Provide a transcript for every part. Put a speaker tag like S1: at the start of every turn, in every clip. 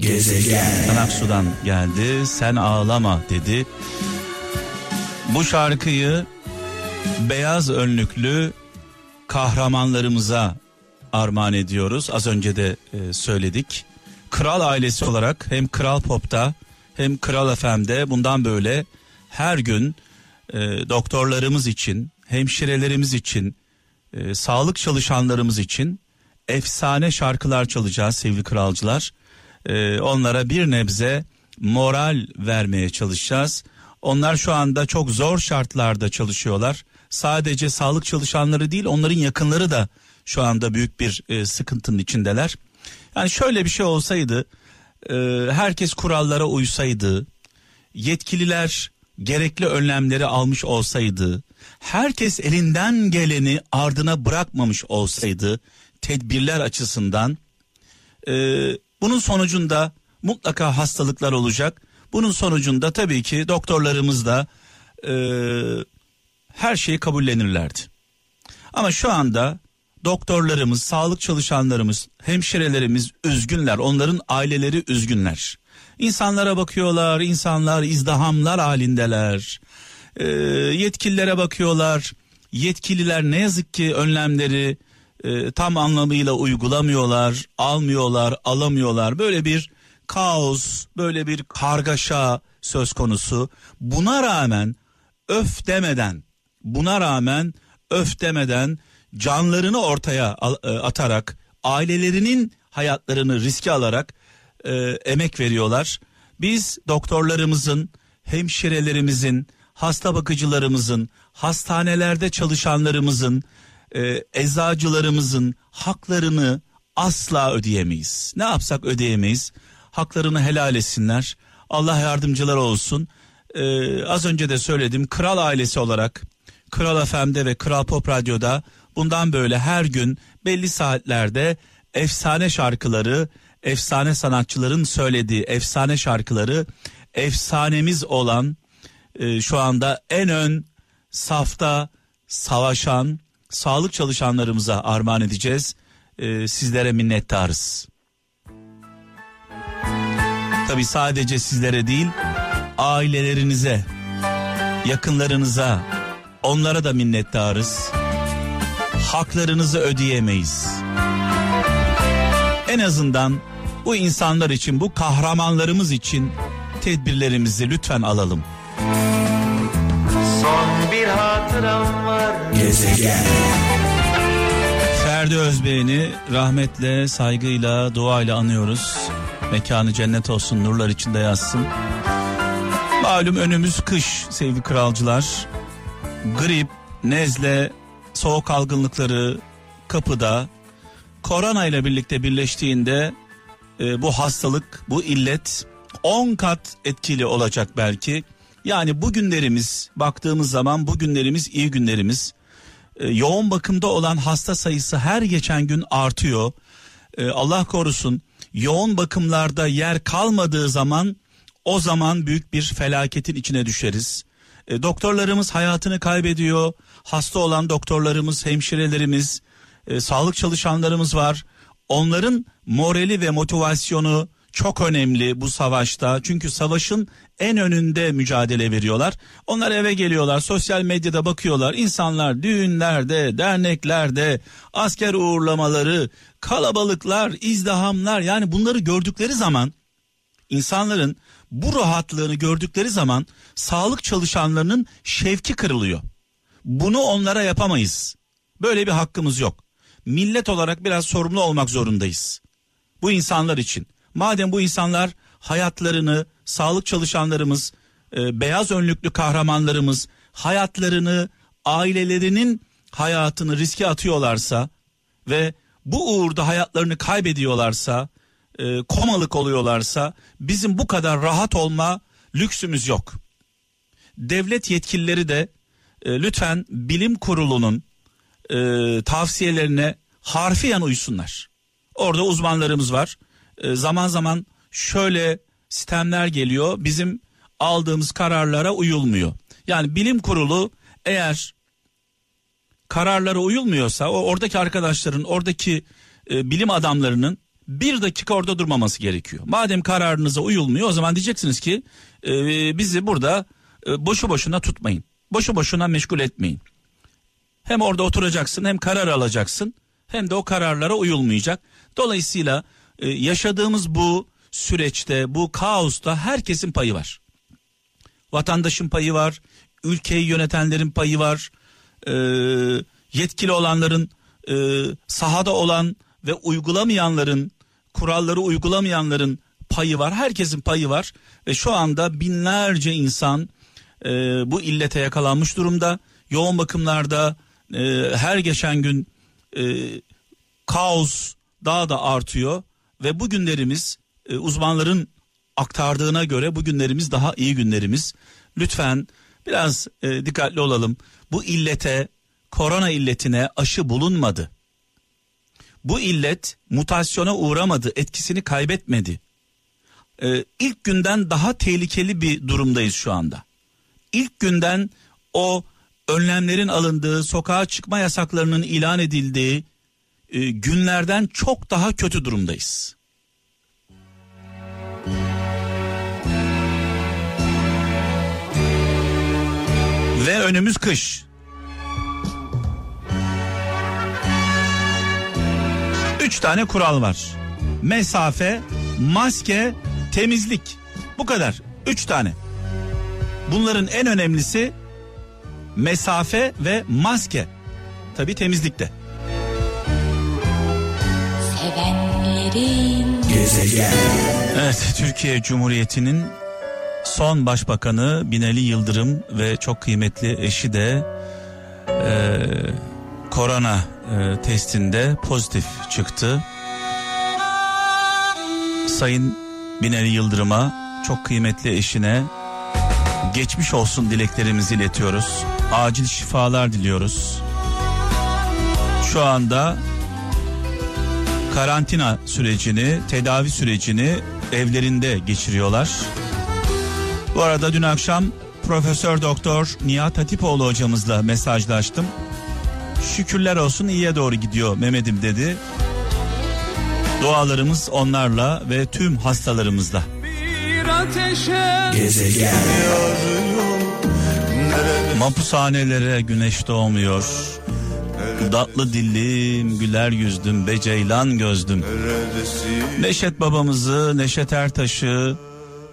S1: Gezegen. Aksu'dan geldi. Sen ağlama dedi. Bu şarkıyı beyaz önlüklü kahramanlarımıza armağan ediyoruz. Az önce de e, söyledik. Kral ailesi olarak hem Kral Pop'ta hem Kral FM'de bundan böyle her gün e, doktorlarımız için, hemşirelerimiz için, e, sağlık çalışanlarımız için efsane şarkılar çalacağız sevgili kralcılar. E, onlara bir nebze moral vermeye çalışacağız. Onlar şu anda çok zor şartlarda çalışıyorlar. Sadece sağlık çalışanları değil onların yakınları da şu anda büyük bir e, sıkıntının içindeler. Yani şöyle bir şey olsaydı e, herkes kurallara uysaydı yetkililer gerekli önlemleri almış olsaydı herkes elinden geleni ardına bırakmamış olsaydı tedbirler açısından e, bunun sonucunda mutlaka hastalıklar olacak. Bunun sonucunda tabii ki doktorlarımız da e, her şeyi kabullenirlerdi. Ama şu anda doktorlarımız, sağlık çalışanlarımız, hemşirelerimiz üzgünler. Onların aileleri üzgünler. İnsanlara bakıyorlar, insanlar izdihamlar halindeler. E, yetkililere bakıyorlar. Yetkililer ne yazık ki önlemleri e, tam anlamıyla uygulamıyorlar, almıyorlar, alamıyorlar. Böyle bir kaos, böyle bir kargaşa söz konusu. Buna rağmen öf demeden, buna rağmen öf demeden canlarını ortaya e, atarak, ailelerinin hayatlarını riske alarak e, emek veriyorlar. Biz doktorlarımızın, hemşirelerimizin, hasta bakıcılarımızın, hastanelerde çalışanlarımızın, e, eczacılarımızın haklarını asla ödeyemeyiz. Ne yapsak ödeyemeyiz. Haklarını helal etsinler. Allah yardımcılar olsun. Ee, az önce de söyledim. Kral ailesi olarak Kral FM'de ve Kral Pop Radyo'da bundan böyle her gün belli saatlerde efsane şarkıları, efsane sanatçıların söylediği efsane şarkıları, efsanemiz olan e, şu anda en ön safta savaşan sağlık çalışanlarımıza armağan edeceğiz. E, sizlere minnettarız. Tabi sadece sizlere değil, ailelerinize, yakınlarınıza, onlara da minnettarız. Haklarınızı ödeyemeyiz. En azından bu insanlar için, bu kahramanlarımız için tedbirlerimizi lütfen alalım. Son bir hatıram var. Gezegen. Ferdi Özbey'ini rahmetle, saygıyla, duayla anıyoruz. Mekanı cennet olsun, nurlar içinde yazsın. Malum önümüz kış sevgili kralcılar. Grip, nezle, soğuk algınlıkları kapıda. Korona ile birlikte birleştiğinde e, bu hastalık, bu illet 10 kat etkili olacak belki. Yani bugünlerimiz baktığımız zaman bugünlerimiz iyi günlerimiz. E, yoğun bakımda olan hasta sayısı her geçen gün artıyor. E, Allah korusun yoğun bakımlarda yer kalmadığı zaman o zaman büyük bir felaketin içine düşeriz. E, doktorlarımız hayatını kaybediyor. Hasta olan doktorlarımız, hemşirelerimiz, e, sağlık çalışanlarımız var. Onların morali ve motivasyonu çok önemli bu savaşta. Çünkü savaşın en önünde mücadele veriyorlar. Onlar eve geliyorlar, sosyal medyada bakıyorlar. İnsanlar düğünlerde, derneklerde, asker uğurlamaları, kalabalıklar, izdihamlar yani bunları gördükleri zaman insanların bu rahatlığını gördükleri zaman sağlık çalışanlarının şevki kırılıyor. Bunu onlara yapamayız. Böyle bir hakkımız yok. Millet olarak biraz sorumlu olmak zorundayız. Bu insanlar için. Madem bu insanlar hayatlarını, sağlık çalışanlarımız, e, beyaz önlüklü kahramanlarımız hayatlarını, ailelerinin hayatını riske atıyorlarsa ve bu uğurda hayatlarını kaybediyorlarsa, e, komalık oluyorlarsa bizim bu kadar rahat olma lüksümüz yok. Devlet yetkilileri de e, lütfen bilim kurulunun e, tavsiyelerine harfiyen uysunlar. Orada uzmanlarımız var. E, zaman zaman şöyle sistemler geliyor. Bizim aldığımız kararlara uyulmuyor. Yani bilim kurulu eğer kararlara uyulmuyorsa o oradaki arkadaşların, oradaki e, bilim adamlarının bir dakika orada durmaması gerekiyor. Madem kararınıza uyulmuyor o zaman diyeceksiniz ki e, bizi burada e, boşu boşuna tutmayın. Boşu boşuna meşgul etmeyin. Hem orada oturacaksın hem karar alacaksın hem de o kararlara uyulmayacak. Dolayısıyla e, yaşadığımız bu süreçte bu kaosta herkesin payı var. Vatandaşın payı var, ülkeyi yönetenlerin payı var, e, yetkili olanların e, sahada olan ve uygulamayanların kuralları uygulamayanların payı var. Herkesin payı var ve şu anda binlerce insan e, bu illete yakalanmış durumda. Yoğun bakımlarda e, her geçen gün e, kaos daha da artıyor ve bu günlerimiz e, uzmanların aktardığına göre bu günlerimiz daha iyi günlerimiz. Lütfen biraz e, dikkatli olalım. Bu illete, korona illetine aşı bulunmadı. Bu illet mutasyona uğramadı, etkisini kaybetmedi. Ee, ilk günden daha tehlikeli bir durumdayız şu anda. İlk günden o önlemlerin alındığı, sokağa çıkma yasaklarının ilan edildiği e, günlerden çok daha kötü durumdayız. Ve önümüz kış. Üç tane kural var. Mesafe, maske, temizlik. Bu kadar. Üç tane. Bunların en önemlisi mesafe ve maske. Tabi temizlikte. Sevenlerin gezegen. Evet Türkiye Cumhuriyeti'nin son başbakanı Binali Yıldırım ve çok kıymetli eşi de e, korona e, testinde pozitif çıktı. Sayın Binali Yıldırım'a çok kıymetli eşine geçmiş olsun dileklerimizi iletiyoruz. Acil şifalar diliyoruz. Şu anda karantina sürecini, tedavi sürecini evlerinde geçiriyorlar. Bu arada dün akşam Profesör Doktor Nihat Hatipoğlu hocamızla mesajlaştım. Şükürler olsun iyiye doğru gidiyor Mehmet'im dedi. Dualarımız onlarla ve tüm hastalarımızla. Gezegen. Mapushanelere güneş doğmuyor. Datlı dillim, güler yüzdüm, beceylan gözdüm. Neşet babamızı, Neşet Ertaş'ı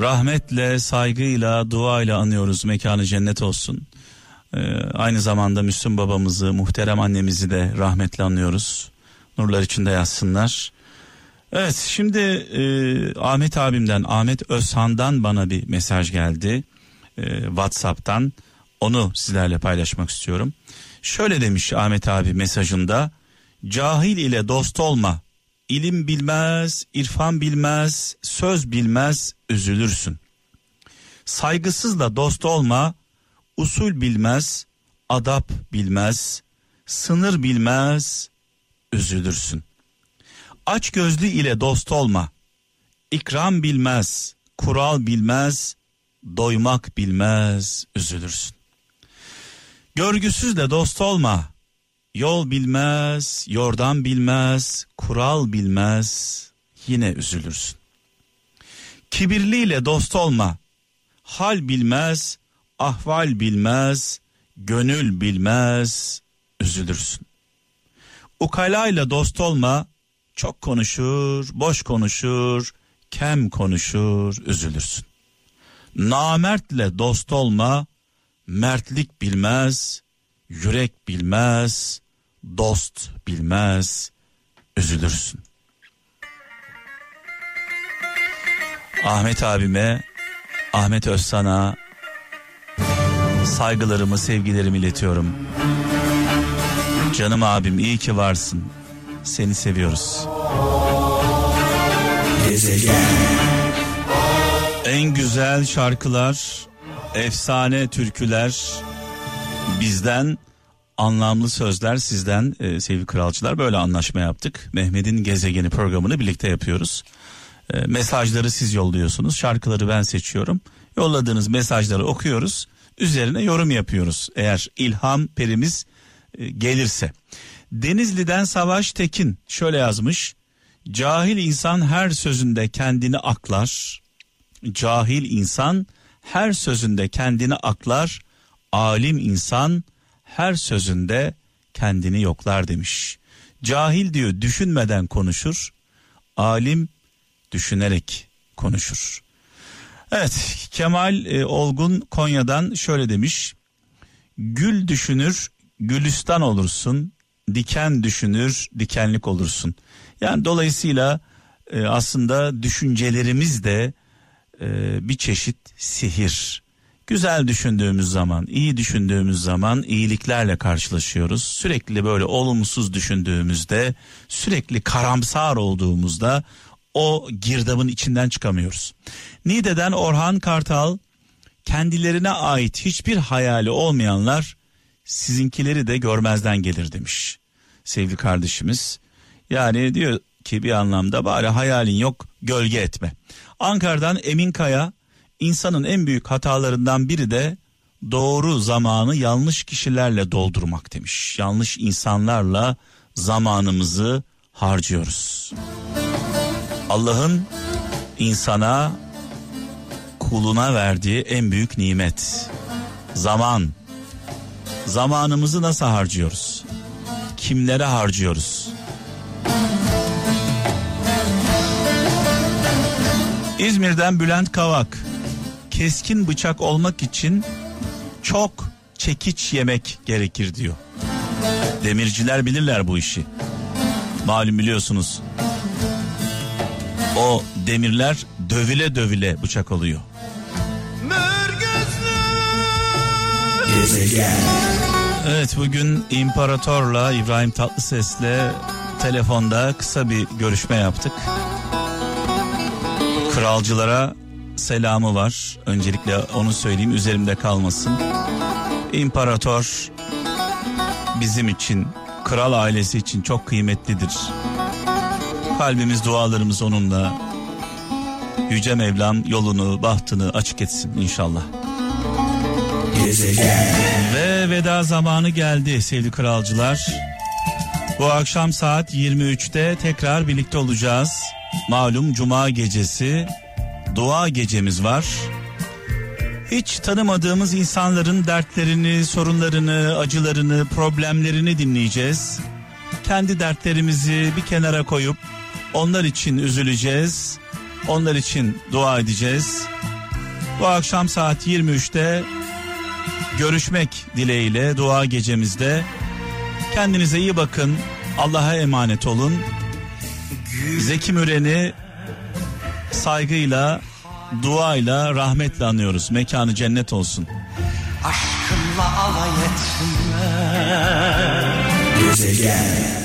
S1: rahmetle, saygıyla, duayla anıyoruz. Mekanı cennet olsun. Ee, aynı zamanda Müslüm babamızı, muhterem annemizi de rahmetle anıyoruz. Nurlar içinde yazsınlar. Evet şimdi e, Ahmet abimden Ahmet Özhan'dan bana bir mesaj geldi e, WhatsApp'tan onu sizlerle paylaşmak istiyorum. Şöyle demiş Ahmet abi mesajında cahil ile dost olma ilim bilmez irfan bilmez söz bilmez üzülürsün. Saygısızla dost olma usul bilmez adap bilmez sınır bilmez üzülürsün. Aç gözlü ile dost olma. İkram bilmez, kural bilmez, doymak bilmez, üzülürsün. Görgüsüzle dost olma. Yol bilmez, yordan bilmez, kural bilmez, yine üzülürsün. Kibirliyle dost olma. Hal bilmez, ahval bilmez, gönül bilmez, üzülürsün. Ukalayla dost olma, çok konuşur, boş konuşur, kem konuşur, üzülürsün. Namertle dost olma, mertlik bilmez, yürek bilmez, dost bilmez, üzülürsün. Ahmet abime, Ahmet Özsan'a saygılarımı, sevgilerimi iletiyorum. Canım abim iyi ki varsın. Seni seviyoruz. Gezegen. En güzel şarkılar, efsane türküler bizden anlamlı sözler sizden e, sevgili kralcılar böyle anlaşma yaptık. Mehmet'in gezegeni programını birlikte yapıyoruz. E, mesajları siz yolluyorsunuz. Şarkıları ben seçiyorum. Yolladığınız mesajları okuyoruz. Üzerine yorum yapıyoruz. Eğer ilham perimiz e, gelirse. Denizli'den Savaş Tekin şöyle yazmış. Cahil insan her sözünde kendini aklar. Cahil insan her sözünde kendini aklar. Alim insan her sözünde kendini yoklar demiş. Cahil diyor düşünmeden konuşur. Alim düşünerek konuşur. Evet Kemal e, Olgun Konya'dan şöyle demiş. Gül düşünür gülistan olursun. Diken düşünür dikenlik olursun. Yani dolayısıyla e, aslında düşüncelerimiz de e, bir çeşit sihir. Güzel düşündüğümüz zaman, iyi düşündüğümüz zaman iyiliklerle karşılaşıyoruz. Sürekli böyle olumsuz düşündüğümüzde, sürekli karamsar olduğumuzda o girdabın içinden çıkamıyoruz. Nide'den Orhan Kartal kendilerine ait hiçbir hayali olmayanlar sizinkileri de görmezden gelir demiş. Sevgili kardeşimiz yani diyor ki bir anlamda bari hayalin yok gölge etme. Ankara'dan Emin Kaya insanın en büyük hatalarından biri de doğru zamanı yanlış kişilerle doldurmak demiş. Yanlış insanlarla zamanımızı harcıyoruz. Allah'ın insana kuluna verdiği en büyük nimet zaman. Zamanımızı nasıl harcıyoruz? Kimlere harcıyoruz? İzmir'den Bülent Kavak keskin bıçak olmak için çok çekiç yemek gerekir diyor. Demirciler bilirler bu işi. Malum biliyorsunuz. O demirler dövüle dövüle bıçak oluyor. Evet bugün İmparator'la İbrahim Tatlıses'le telefonda kısa bir görüşme yaptık. Kralcılara selamı var. Öncelikle onu söyleyeyim üzerimde kalmasın. İmparator bizim için, kral ailesi için çok kıymetlidir. Kalbimiz, dualarımız onunla. Yüce Mevlam yolunu, bahtını açık etsin inşallah. Gezegen. Ve veda zamanı geldi sevgili kralcılar. Bu akşam saat 23'te tekrar birlikte olacağız. Malum cuma gecesi dua gecemiz var. Hiç tanımadığımız insanların dertlerini, sorunlarını, acılarını, problemlerini dinleyeceğiz. Kendi dertlerimizi bir kenara koyup onlar için üzüleceğiz. Onlar için dua edeceğiz. Bu akşam saat 23'te görüşmek dileğiyle dua gecemizde. Kendinize iyi bakın. Allah'a emanet olun. Zeki Müren'i saygıyla, duayla, rahmetle anıyoruz. Mekanı cennet olsun. Aşkınla alay etsinler. Gezegen.